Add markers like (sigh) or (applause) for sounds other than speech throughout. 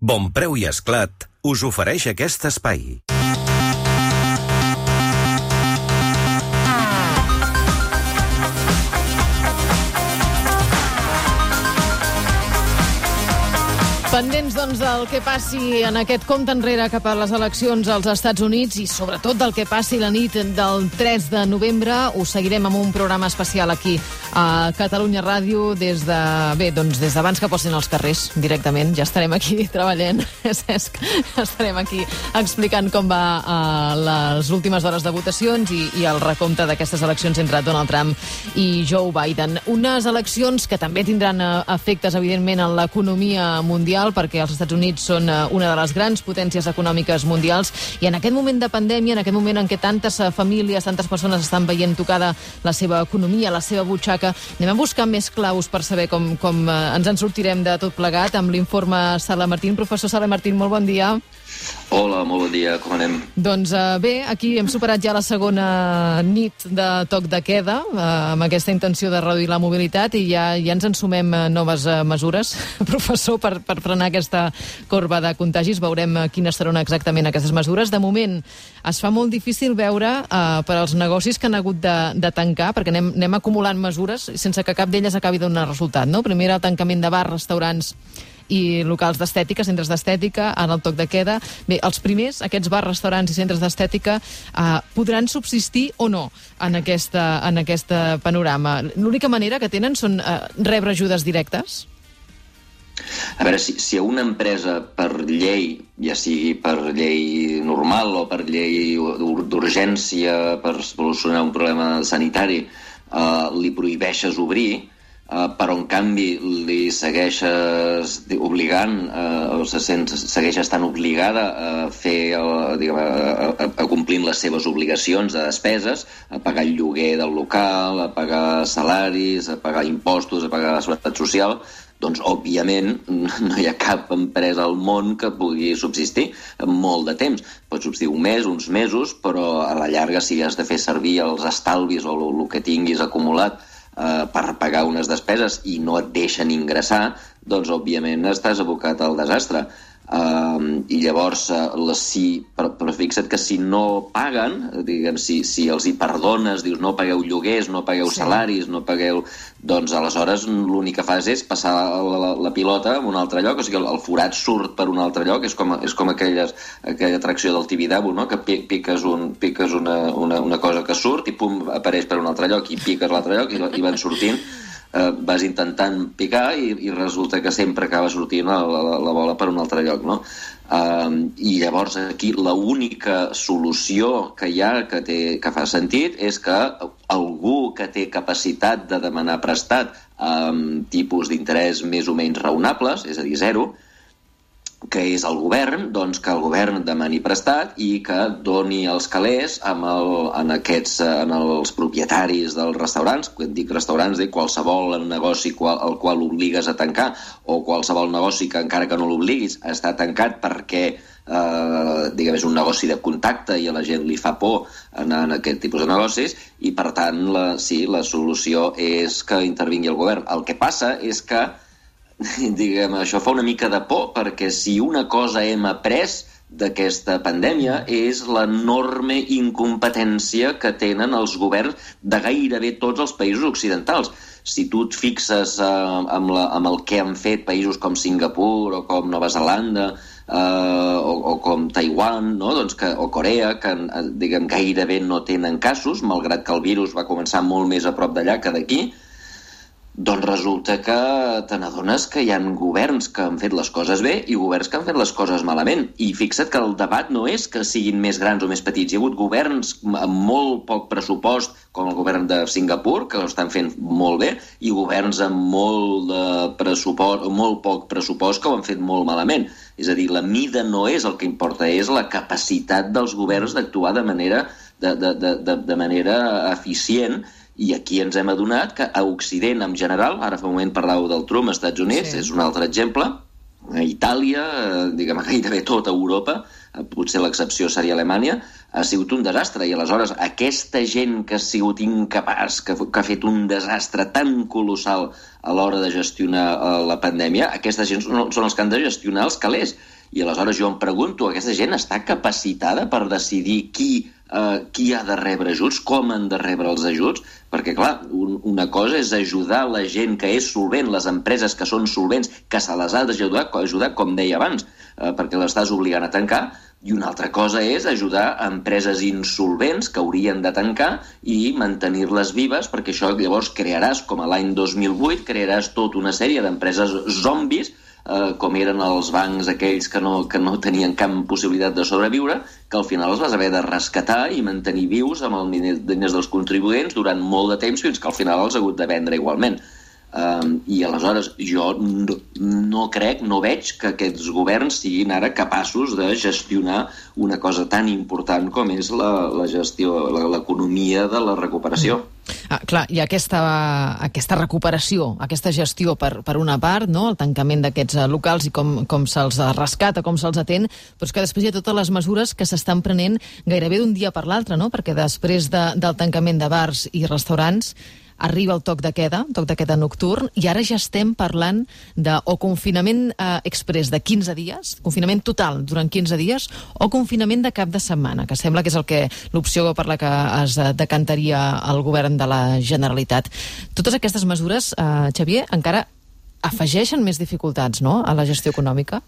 Bon preu i esclat us ofereix aquest espai. Pendents, doncs, del que passi en aquest compte enrere cap a les eleccions als Estats Units i sobretot del que passi la nit del 3 de novembre, ho seguirem amb un programa especial aquí a Catalunya Ràdio des de... Bé, doncs des d'abans que posin els carrers directament. Ja estarem aquí (laughs) treballant, Cesc. Estarem aquí explicant com va uh, les últimes hores de votacions i, i el recompte d'aquestes eleccions entre Donald Trump i Joe Biden. Unes eleccions que també tindran uh, efectes, evidentment, en l'economia mundial mundial perquè els Estats Units són eh, una de les grans potències econòmiques mundials i en aquest moment de pandèmia, en aquest moment en què tantes eh, famílies, tantes persones estan veient tocada la seva economia, la seva butxaca, anem a buscar més claus per saber com, com eh, ens en sortirem de tot plegat amb l'informe Sala Martín. Professor Sala Martín, molt bon dia. Hola, molt bon dia, com anem? Doncs uh, bé, aquí hem superat ja la segona nit de toc de queda, uh, amb aquesta intenció de reduir la mobilitat, i ja, ja ens ensumem uh, noves uh, mesures, (laughs) professor, per, per frenar aquesta corba de contagis. Veurem uh, quines seran exactament aquestes mesures. De moment, es fa molt difícil veure uh, per als negocis que han hagut de, de tancar, perquè anem, anem acumulant mesures sense que cap d'elles acabi donant resultat. No? Primer el tancament de bars, restaurants i locals d'estètica, centres d'estètica, en el toc de queda. Bé, els primers, aquests bars, restaurants i centres d'estètica, eh, podran subsistir o no en aquesta, en aquesta panorama? L'única manera que tenen són eh, rebre ajudes directes? A veure, si, si una empresa per llei, ja sigui per llei normal o per llei d'urgència per solucionar un problema sanitari, eh, li prohibeixes obrir, Uh, però en canvi li segueixes obligant uh, o se sent, segueix estant obligada a fer uh, diguem, a, a, a complir les seves obligacions de despeses, a pagar el lloguer del local, a pagar salaris, a pagar impostos, a pagar la seguretat social, doncs, òbviament, (laughs) no hi ha cap empresa al món que pugui subsistir molt de temps. Pot subsistir un mes, uns mesos, però a la llarga, si has de fer servir els estalvis o el que tinguis acumulat eh, per pagar unes despeses i no et deixen ingressar, doncs òbviament estàs abocat al desastre. Uh, I llavors, uh, les, si, però, però fixa't que si no paguen, diguem, si, si els hi perdones, dius no pagueu lloguers, no pagueu sí. salaris, no pagueu... Doncs aleshores l'únic que fas és passar la, la, la pilota a un altre lloc, o sigui, el, el forat surt per un altre lloc, és com, és com aquelles, aquella atracció del Tibidabo, no? que piques, un, piques una, una, una cosa que surt i pum, apareix per un altre lloc i piques l'altre lloc i, i van sortint eh, vas intentant picar i, i resulta que sempre acaba sortint la, la, la bola per un altre lloc, no? Um, I llavors aquí l'única solució que hi ha que, té, que fa sentit és que algú que té capacitat de demanar prestat amb tipus d'interès més o menys raonables, és a dir, zero, que és el govern, doncs que el govern demani prestat i que doni els calés amb el, en, aquests, en els propietaris dels restaurants, quan dic restaurants, dic qualsevol negoci qual, el qual obligues a tancar o qualsevol negoci que encara que no l'obliguis està tancat perquè eh, diguem, és un negoci de contacte i a la gent li fa por anar en aquest tipus de negocis i per tant la, sí, la solució és que intervingui el govern. El que passa és que (laughs) diguem, això fa una mica de por, perquè si una cosa hem après d'aquesta pandèmia és l'enorme incompetència que tenen els governs de gairebé tots els països occidentals. Si tu et fixes eh, amb, la, amb el que han fet països com Singapur o com Nova Zelanda eh, o, o com Taiwan no? doncs que, o Corea, que eh, diguem, gairebé no tenen casos, malgrat que el virus va començar molt més a prop d'allà que d'aquí, doncs resulta que te n'adones que hi ha governs que han fet les coses bé i governs que han fet les coses malament. I fixa't que el debat no és que siguin més grans o més petits. Hi ha hagut governs amb molt poc pressupost, com el govern de Singapur, que ho estan fent molt bé, i governs amb molt, de pressupost, molt poc pressupost que ho han fet molt malament. És a dir, la mida no és el que importa, és la capacitat dels governs d'actuar de manera, de, de, de, de manera eficient i aquí ens hem adonat que a Occident en general, ara fa un moment parlàveu del Trump als Estats Units, sí. és un altre exemple, a Itàlia, eh, diguem gairebé tota Europa, eh, potser l'excepció seria Alemanya, ha sigut un desastre. I aleshores aquesta gent que ha sigut incapaç, que, que ha fet un desastre tan colossal a l'hora de gestionar eh, la pandèmia, aquesta gent són, són els que han de gestionar els calés. I aleshores jo em pregunto, aquesta gent està capacitada per decidir qui, eh, qui ha de rebre ajuts, com han de rebre els ajuts? Perquè, clar, un, una cosa és ajudar la gent que és solvent, les empreses que són solvents, que se les ha d'ajudar, ajudar, com deia abans, eh, perquè l'estàs obligant a tancar, i una altra cosa és ajudar a empreses insolvents que haurien de tancar i mantenir-les vives, perquè això llavors crearàs, com a l'any 2008, crearàs tota una sèrie d'empreses zombis eh, com eren els bancs aquells que no, que no tenien cap possibilitat de sobreviure, que al final els vas haver de rescatar i mantenir vius amb els diners dels contribuents durant molt de temps fins que al final els ha hagut de vendre igualment. Um, I aleshores jo no, no crec, no veig que aquests governs siguin ara capaços de gestionar una cosa tan important com és la, la gestió, l'economia de la recuperació. Ah, clar, i aquesta, aquesta recuperació, aquesta gestió per, per una part, no? el tancament d'aquests eh, locals i com, com se'ls rescata, com se'ls atén, però és que després hi ha totes les mesures que s'estan prenent gairebé d'un dia per l'altre, no? perquè després de, del tancament de bars i restaurants arriba el toc de queda, toc de queda nocturn, i ara ja estem parlant de o confinament eh, express de 15 dies, confinament total durant 15 dies, o confinament de cap de setmana, que sembla que és el que l'opció per la que es decantaria el govern de la Generalitat. Totes aquestes mesures, eh, Xavier, encara afegeixen més dificultats no?, a la gestió econòmica?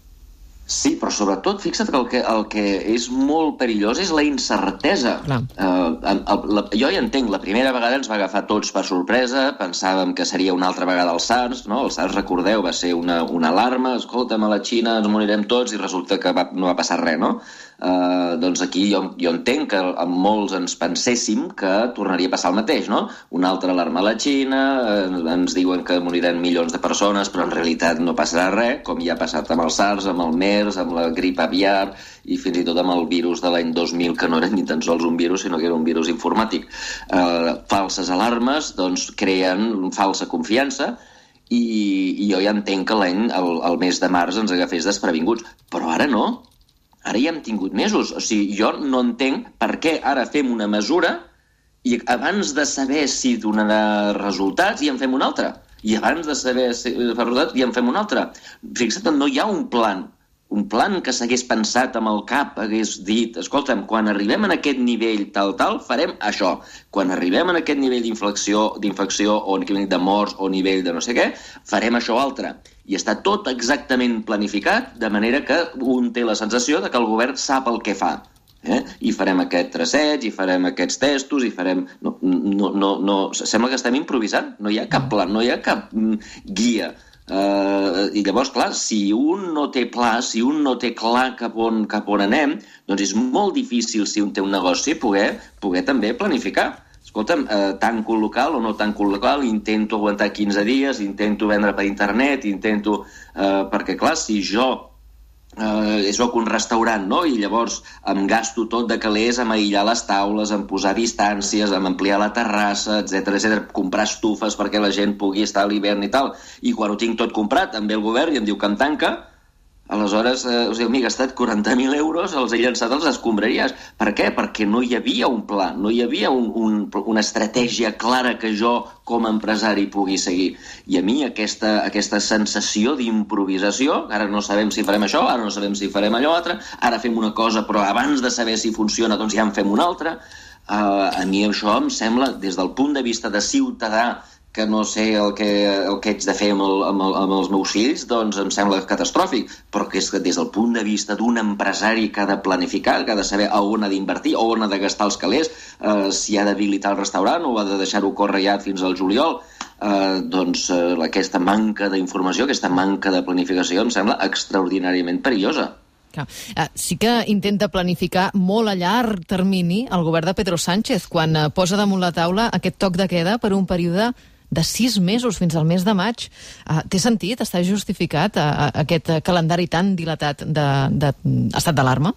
Sí, però sobretot, fixa't que el que, el que és molt perillós és la incertesa. Uh, el, el, la, jo ja entenc, la primera vegada ens va agafar tots per sorpresa, pensàvem que seria una altra vegada el SARS, no? El SARS, recordeu, va ser una, una alarma, escolta'm, a la Xina ens morirem tots i resulta que va, no va passar res, no? Uh, doncs aquí jo, jo entenc que amb molts ens penséssim que tornaria a passar el mateix, no? Una altra alarma a la Xina, uh, ens diuen que moriran milions de persones, però en realitat no passarà res, com ja ha passat amb el SARS, amb el MERS, amb la grip aviar i fins i tot amb el virus de l'any 2000, que no era ni tan sols un virus, sinó que era un virus informàtic. Uh, falses alarmes, doncs, creen falsa confiança, i, i jo ja entenc que l'any, el, el mes de març, ens agafés desprevinguts, però ara no Ara ja hem tingut mesos. O sigui, jo no entenc per què ara fem una mesura i abans de saber si donarà resultats i en fem una altra. I abans de saber si fa resultats i en fem una altra. Fixa't, no hi ha un plan un plan que s'hagués pensat amb el cap, hagués dit, escolta'm, quan arribem en aquest nivell tal, tal, farem això. Quan arribem en aquest nivell d'infecció d'infecció o nivell de morts o nivell de no sé què, farem això altre. I està tot exactament planificat, de manera que un té la sensació de que el govern sap el que fa. Eh? i farem aquest traceig, i farem aquests testos, i farem... No, no, no, no... Sembla que estem improvisant, no hi ha cap pla, no hi ha cap mm, guia Uh, I llavors, clar, si un no té pla, si un no té clar cap on, cap on anem, doncs és molt difícil, si un té un negoci, poder, poder també planificar. Escolta'm, uh, tanco un local o no tanco un local, intento aguantar 15 dies, intento vendre per internet, intento... Uh, perquè, clar, si jo eh, és un restaurant, no? I llavors em gasto tot de calés en aïllar les taules, en posar distàncies, en ampliar la terrassa, etc etc, comprar estufes perquè la gent pugui estar a l'hivern i tal. I quan ho tinc tot comprat, em ve el govern i em diu que em tanca, Aleshores, eh, o sigui, m'he gastat 40.000 euros, els he llançat als escombraries. Per què? Perquè no hi havia un pla, no hi havia un, un, una estratègia clara que jo, com a empresari, pugui seguir. I a mi aquesta, aquesta sensació d'improvisació, ara no sabem si farem això, ara no sabem si farem allò altre, ara fem una cosa, però abans de saber si funciona, doncs ja en fem una altra, eh, a mi això em sembla, des del punt de vista de ciutadà, que no sé el que, el que haig de fer amb, el, amb, el, amb els meus fills, doncs em sembla catastròfic. Però que és que des del punt de vista d'un empresari que ha de planificar, que ha de saber a on ha d'invertir, on ha de gastar els calés, eh, si ha d'habilitar el restaurant o ha de deixar-ho córrer ja fins al juliol, eh, doncs eh, aquesta manca d'informació, aquesta manca de planificació em sembla extraordinàriament perillosa. Uh, sí que intenta planificar molt a llarg termini el govern de Pedro Sánchez quan uh, posa damunt la taula aquest toc de queda per un període de sis mesos fins al mes de maig. Uh, té sentit? Està justificat uh, aquest calendari tan dilatat d'estat de, d'alarma?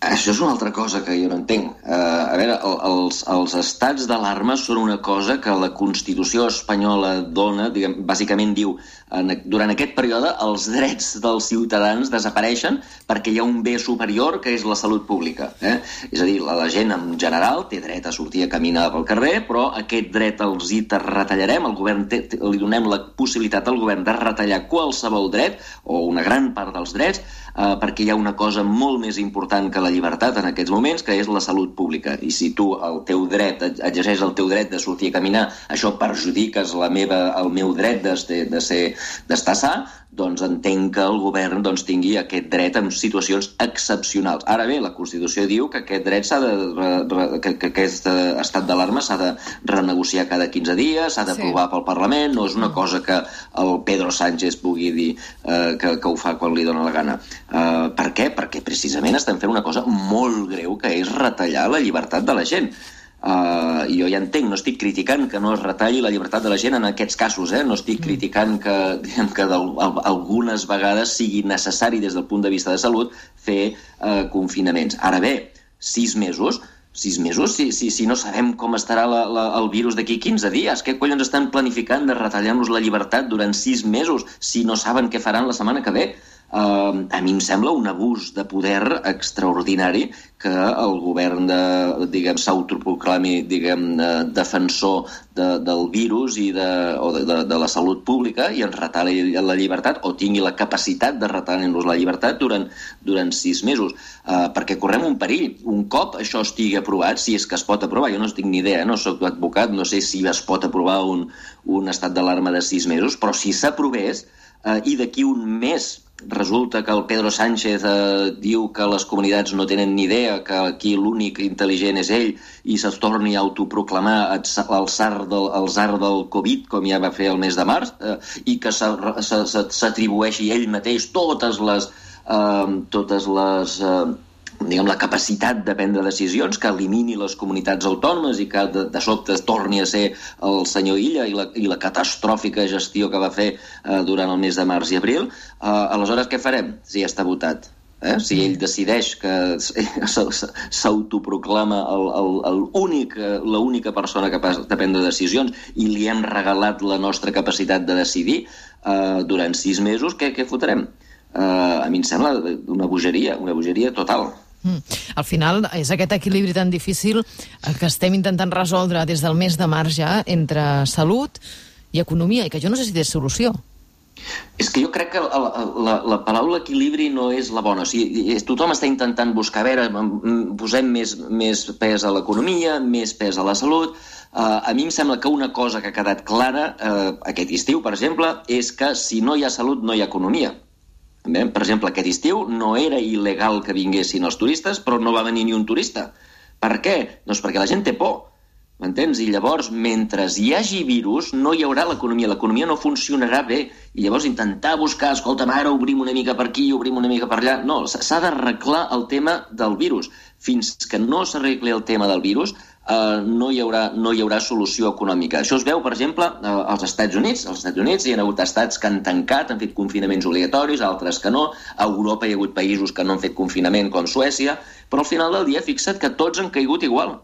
Això és una altra cosa que jo no entenc. Uh, a veure, el, els, els estats d'alarma són una cosa que la Constitució espanyola dona, diguem, bàsicament diu en, durant aquest període els drets dels ciutadans desapareixen perquè hi ha un bé superior que és la salut pública. Eh? És a dir, la, la gent en general té dret a sortir a caminar pel carrer, però aquest dret els hi retallarem, el govern té, li donem la possibilitat al govern de retallar qualsevol dret o una gran part dels drets eh, perquè hi ha una cosa molt més important que la llibertat en aquests moments, que és la salut pública. I si tu el teu dret, exerceix el teu dret de sortir a caminar, això perjudiques la meva, el meu dret de, de ser d'estar sa, doncs entenc que el govern doncs, tingui aquest dret en situacions excepcionals. Ara bé, la Constitució diu que aquest dret s'ha de, que, que aquest estat d'alarma s'ha de renegociar cada 15 dies, s'ha d'aprovar sí. pel Parlament, no és una cosa que el Pedro Sánchez pugui dir eh, que, que ho fa quan li dóna la gana. Eh, per què? Perquè precisament estem fent una cosa molt greu, que és retallar la llibertat de la gent. Uh, jo ja entenc, no estic criticant que no es retalli la llibertat de la gent en aquests casos, eh? no estic mm. criticant que, diguem, que algunes vegades sigui necessari des del punt de vista de salut fer uh, confinaments. Ara bé, sis mesos, sis mesos, si, si, si no sabem com estarà la, la, el virus d'aquí 15 dies, què collons estan planificant de retallar-nos la llibertat durant sis mesos si no saben què faran la setmana que ve? Uh, a mi em sembla un abús de poder extraordinari que el govern de, diguem, s'autoproclami, diguem, de, defensor de, del virus i de, o de, de, de la salut pública i ens retali la llibertat o tingui la capacitat de retallar-nos la llibertat durant, durant sis mesos. Uh, perquè correm un perill. Un cop això estigui aprovat, si és que es pot aprovar, jo no tinc ni idea, no sóc advocat, no sé si es pot aprovar un, un estat d'alarma de sis mesos, però si s'aprovés uh, i d'aquí un mes resulta que el Pedro Sánchez eh, diu que les comunitats no tenen ni idea, que aquí l'únic intel·ligent és ell i se'ls torni a autoproclamar el zar del, del Covid, com ja va fer el mes de març, eh, i que s'atribueixi ell mateix totes les, eh, totes les eh, diguem, la capacitat de prendre decisions, que elimini les comunitats autònomes i que de, de sobte torni a ser el senyor Illa i la, i la catastròfica gestió que va fer eh, durant el mes de març i abril, eh, aleshores què farem si ja està votat? Eh? Si ell decideix que s'autoproclama l'única persona capaç de prendre decisions i li hem regalat la nostra capacitat de decidir eh, durant sis mesos, què, què fotrem? Eh, a mi em sembla una bogeria, una bogeria total. Mm. Al final és aquest equilibri tan difícil eh, que estem intentant resoldre des del mes de març ja entre salut i economia, i que jo no sé si té solució. És que jo crec que la, la, la paraula equilibri no és la bona. O sigui, tothom està intentant buscar, a veure, posem més, més pes a l'economia, més pes a la salut. Uh, a mi em sembla que una cosa que ha quedat clara uh, aquest estiu, per exemple, és que si no hi ha salut no hi ha economia. Bé, per exemple, aquest estiu no era il·legal que vinguessin els turistes, però no va venir ni un turista. Per què? Doncs perquè la gent té por. M'entens? I llavors, mentre hi hagi virus, no hi haurà l'economia. L'economia no funcionarà bé. I llavors intentar buscar, escolta, ara obrim una mica per aquí, obrim una mica per allà... No, s'ha d'arreglar el tema del virus. Fins que no s'arregli el tema del virus, eh, no, hi haurà, no hi haurà solució econòmica. Això es veu, per exemple, eh, als Estats Units. Als Estats Units hi ha hagut estats que han tancat, han fet confinaments obligatoris, altres que no. A Europa hi ha hagut països que no han fet confinament, com Suècia, però al final del dia fixa't que tots han caigut igual.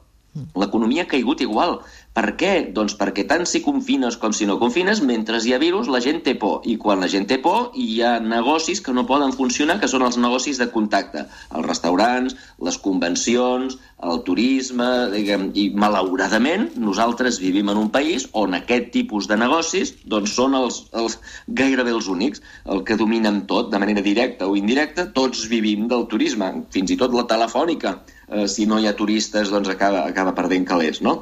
L'economia ha caigut igual. Per què? Doncs perquè tant si confines com si no confines, mentre hi ha virus, la gent té por. I quan la gent té por, hi ha negocis que no poden funcionar, que són els negocis de contacte. Els restaurants, les convencions, el turisme... Diguem, I malauradament, nosaltres vivim en un país on aquest tipus de negocis doncs, són els, els gairebé els únics, el que dominen tot, de manera directa o indirecta, tots vivim del turisme. Fins i tot la telefònica, eh, si no hi ha turistes, doncs acaba, acaba perdent calés, no?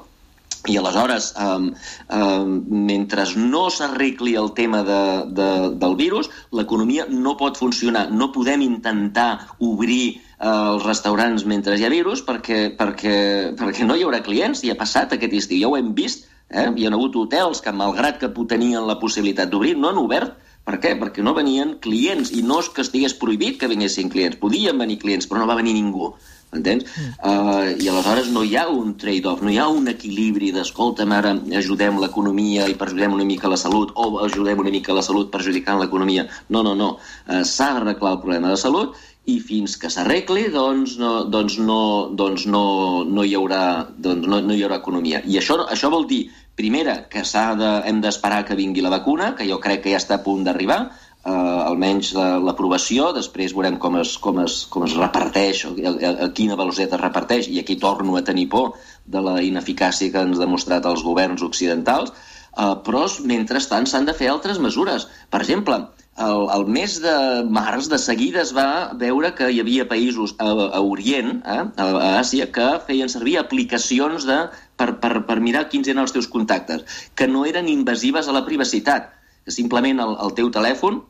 I aleshores, um, um, mentre no s'arregli el tema de, de, del virus, l'economia no pot funcionar. No podem intentar obrir uh, els restaurants mentre hi ha virus perquè, perquè, perquè no hi haurà clients. I ha passat aquest estiu, ja ho hem vist. Eh? Hi ha hagut hotels que, malgrat que tenien la possibilitat d'obrir, no han obert. Per què? Perquè no venien clients. I no és que estigués prohibit que vinguessin clients. Podien venir clients, però no va venir ningú entens? Mm. Uh, I aleshores no hi ha un trade-off, no hi ha un equilibri d'escolta'm, ara ajudem l'economia i perjudicem una mica la salut, o ajudem una mica la salut perjudicant l'economia. No, no, no. Uh, S'ha d'arreglar el problema de salut i fins que s'arregli doncs, no, doncs, no, doncs no, no, hi haurà, doncs no, no hi haurà economia. I això, això vol dir Primera, que de, hem d'esperar que vingui la vacuna, que jo crec que ja està a punt d'arribar, eh, almenys l'aprovació, la, després veurem com es, com es, com es reparteix, a, a, a quina velocitat es reparteix, i aquí torno a tenir por de la ineficàcia que han demostrat els governs occidentals, eh, però mentrestant s'han de fer altres mesures. Per exemple, el, el mes de març de seguida es va veure que hi havia països a, a Orient, eh, a, a Àsia, que feien servir aplicacions de, per, per, per mirar quins eren els teus contactes, que no eren invasives a la privacitat, que simplement el, el teu telèfon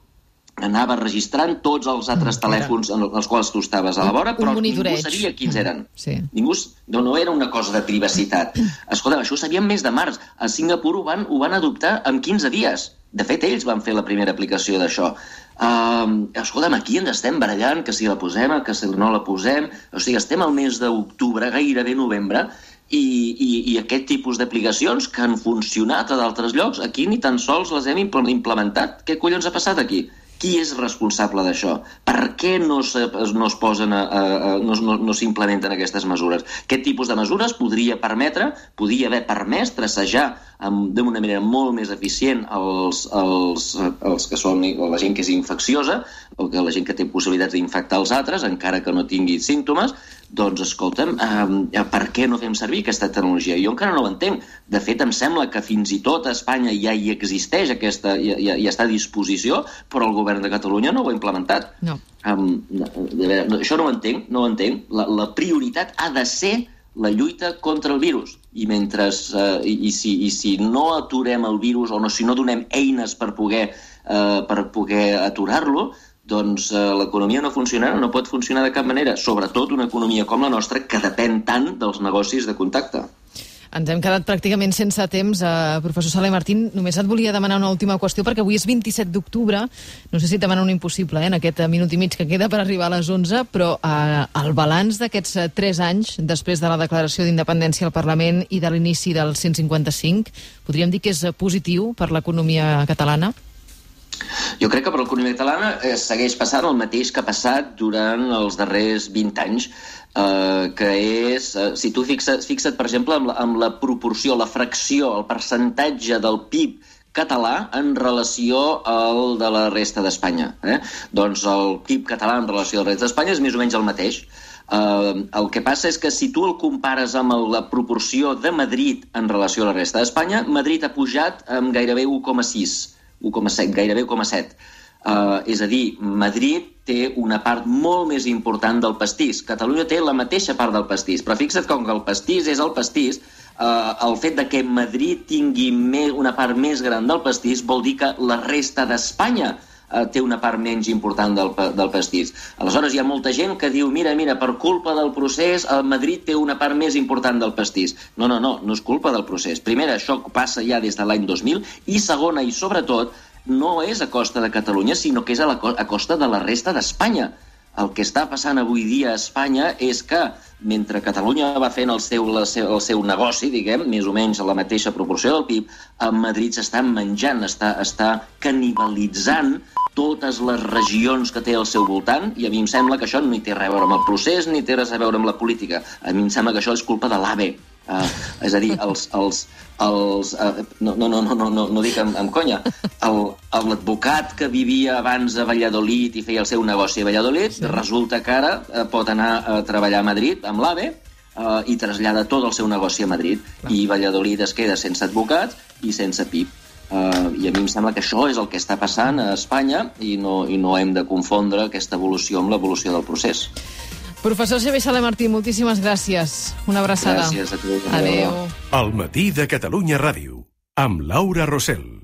anava registrant tots els altres mm, telèfons en els quals tu estaves a la vora, però ningú sabia quins eren. Sí. Ningú, no, no era una cosa de privacitat. Escolta, això ho sabíem més de març. A Singapur ho van, ho van adoptar en 15 dies. De fet, ells van fer la primera aplicació d'això. Uh, escolta'm, aquí ens estem barallant, que si la posem, que si no la posem... O sigui, estem al mes d'octubre, gairebé novembre, i, i, i aquest tipus d'aplicacions que han funcionat a d'altres llocs, aquí ni tan sols les hem implementat. Què collons ha passat aquí? Qui és responsable d'això? Per què no, se, no es posen a, a, a, no, no, no s'implementen aquestes mesures? Aquest tipus de mesures podria permetre, podria haver permès tracejar d'una manera molt més eficient els, els, els que són la gent que és infecciosa o que la gent que té possibilitats d'infectar els altres, encara que no tingui símptomes, doncs, escolta'm, eh, per què no fem servir aquesta tecnologia? Jo encara no ho entenc. De fet, em sembla que fins i tot a Espanya ja hi existeix aquesta, ja, ja, ja està a disposició, però el govern de Catalunya no ho ha implementat. No. Um, de veure, això no ho entenc, no ho entenc. La, la prioritat ha de ser la lluita contra el virus. I mentre eh, i, i, si, i si no aturem el virus o no, si no donem eines per poder, eh, per poder aturar-lo, doncs eh, l'economia no funcionarà, no pot funcionar de cap manera, sobretot una economia com la nostra que depèn tant dels negocis de contacte. Ens hem quedat pràcticament sense temps. Uh, professor Sala Martín, només et volia demanar una última qüestió, perquè avui és 27 d'octubre. No sé si et demano un impossible, eh, en aquest minut i mig que queda per arribar a les 11, però uh, el balanç d'aquests uh, 3 anys, després de la declaració d'independència al Parlament i de l'inici del 155, podríem dir que és positiu per l'economia catalana? Jo crec que per l'economia catalana eh, segueix passant el mateix que ha passat durant els darrers 20 anys, eh, que és, eh, si tu fixes, fixa't, per exemple, amb la, amb la proporció, la fracció, el percentatge del PIB català en relació al de la resta d'Espanya. Eh? Doncs el PIB català en relació a la resta d'Espanya és més o menys el mateix. Uh, el que passa és que si tu el compares amb la proporció de Madrid en relació a la resta d'Espanya, Madrid ha pujat amb gairebé 1,6 1,7, gairebé 1,7. Uh, és a dir, Madrid té una part molt més important del pastís. Catalunya té la mateixa part del pastís, però fixa't com que el pastís és el pastís, uh, el fet de que Madrid tingui una part més gran del pastís vol dir que la resta d'Espanya uh, té una part menys important del, del pastís. Aleshores, hi ha molta gent que diu, mira, mira, per culpa del procés, el Madrid té una part més important del pastís. No, no, no, no és culpa del procés. Primera, això passa ja des de l'any 2000, i segona, i sobretot, no és a costa de Catalunya, sinó que és a, la, a costa de la resta d'Espanya. El que està passant avui dia a Espanya és que, mentre Catalunya va fent el seu, el seu, el seu negoci, diguem, més o menys a la mateixa proporció del PIB, a Madrid s'està menjant, està, està canibalitzant totes les regions que té al seu voltant, i a mi em sembla que això no hi té a veure amb el procés, ni té res a veure amb la política. A mi em sembla que això és culpa de l'AVE, Uh, és a dir, els, els, els, uh, no, no, no, no, no, no dic amb, amb conya, l'advocat que vivia abans a Valladolid i feia el seu negoci a Valladolid, sí. resulta que ara uh, pot anar a treballar a Madrid amb l'AVE uh, i trasllada tot el seu negoci a Madrid. Clar. I Valladolid es queda sense advocats i sense PIB. Uh, I a mi em sembla que això és el que està passant a Espanya i no, i no hem de confondre aquesta evolució amb l'evolució del procés. Professor Xavier Sala Martí, moltíssimes gràcies. Una abraçada. Gràcies a tu. Adéu. El matí de Catalunya Ràdio, amb Laura Rossell.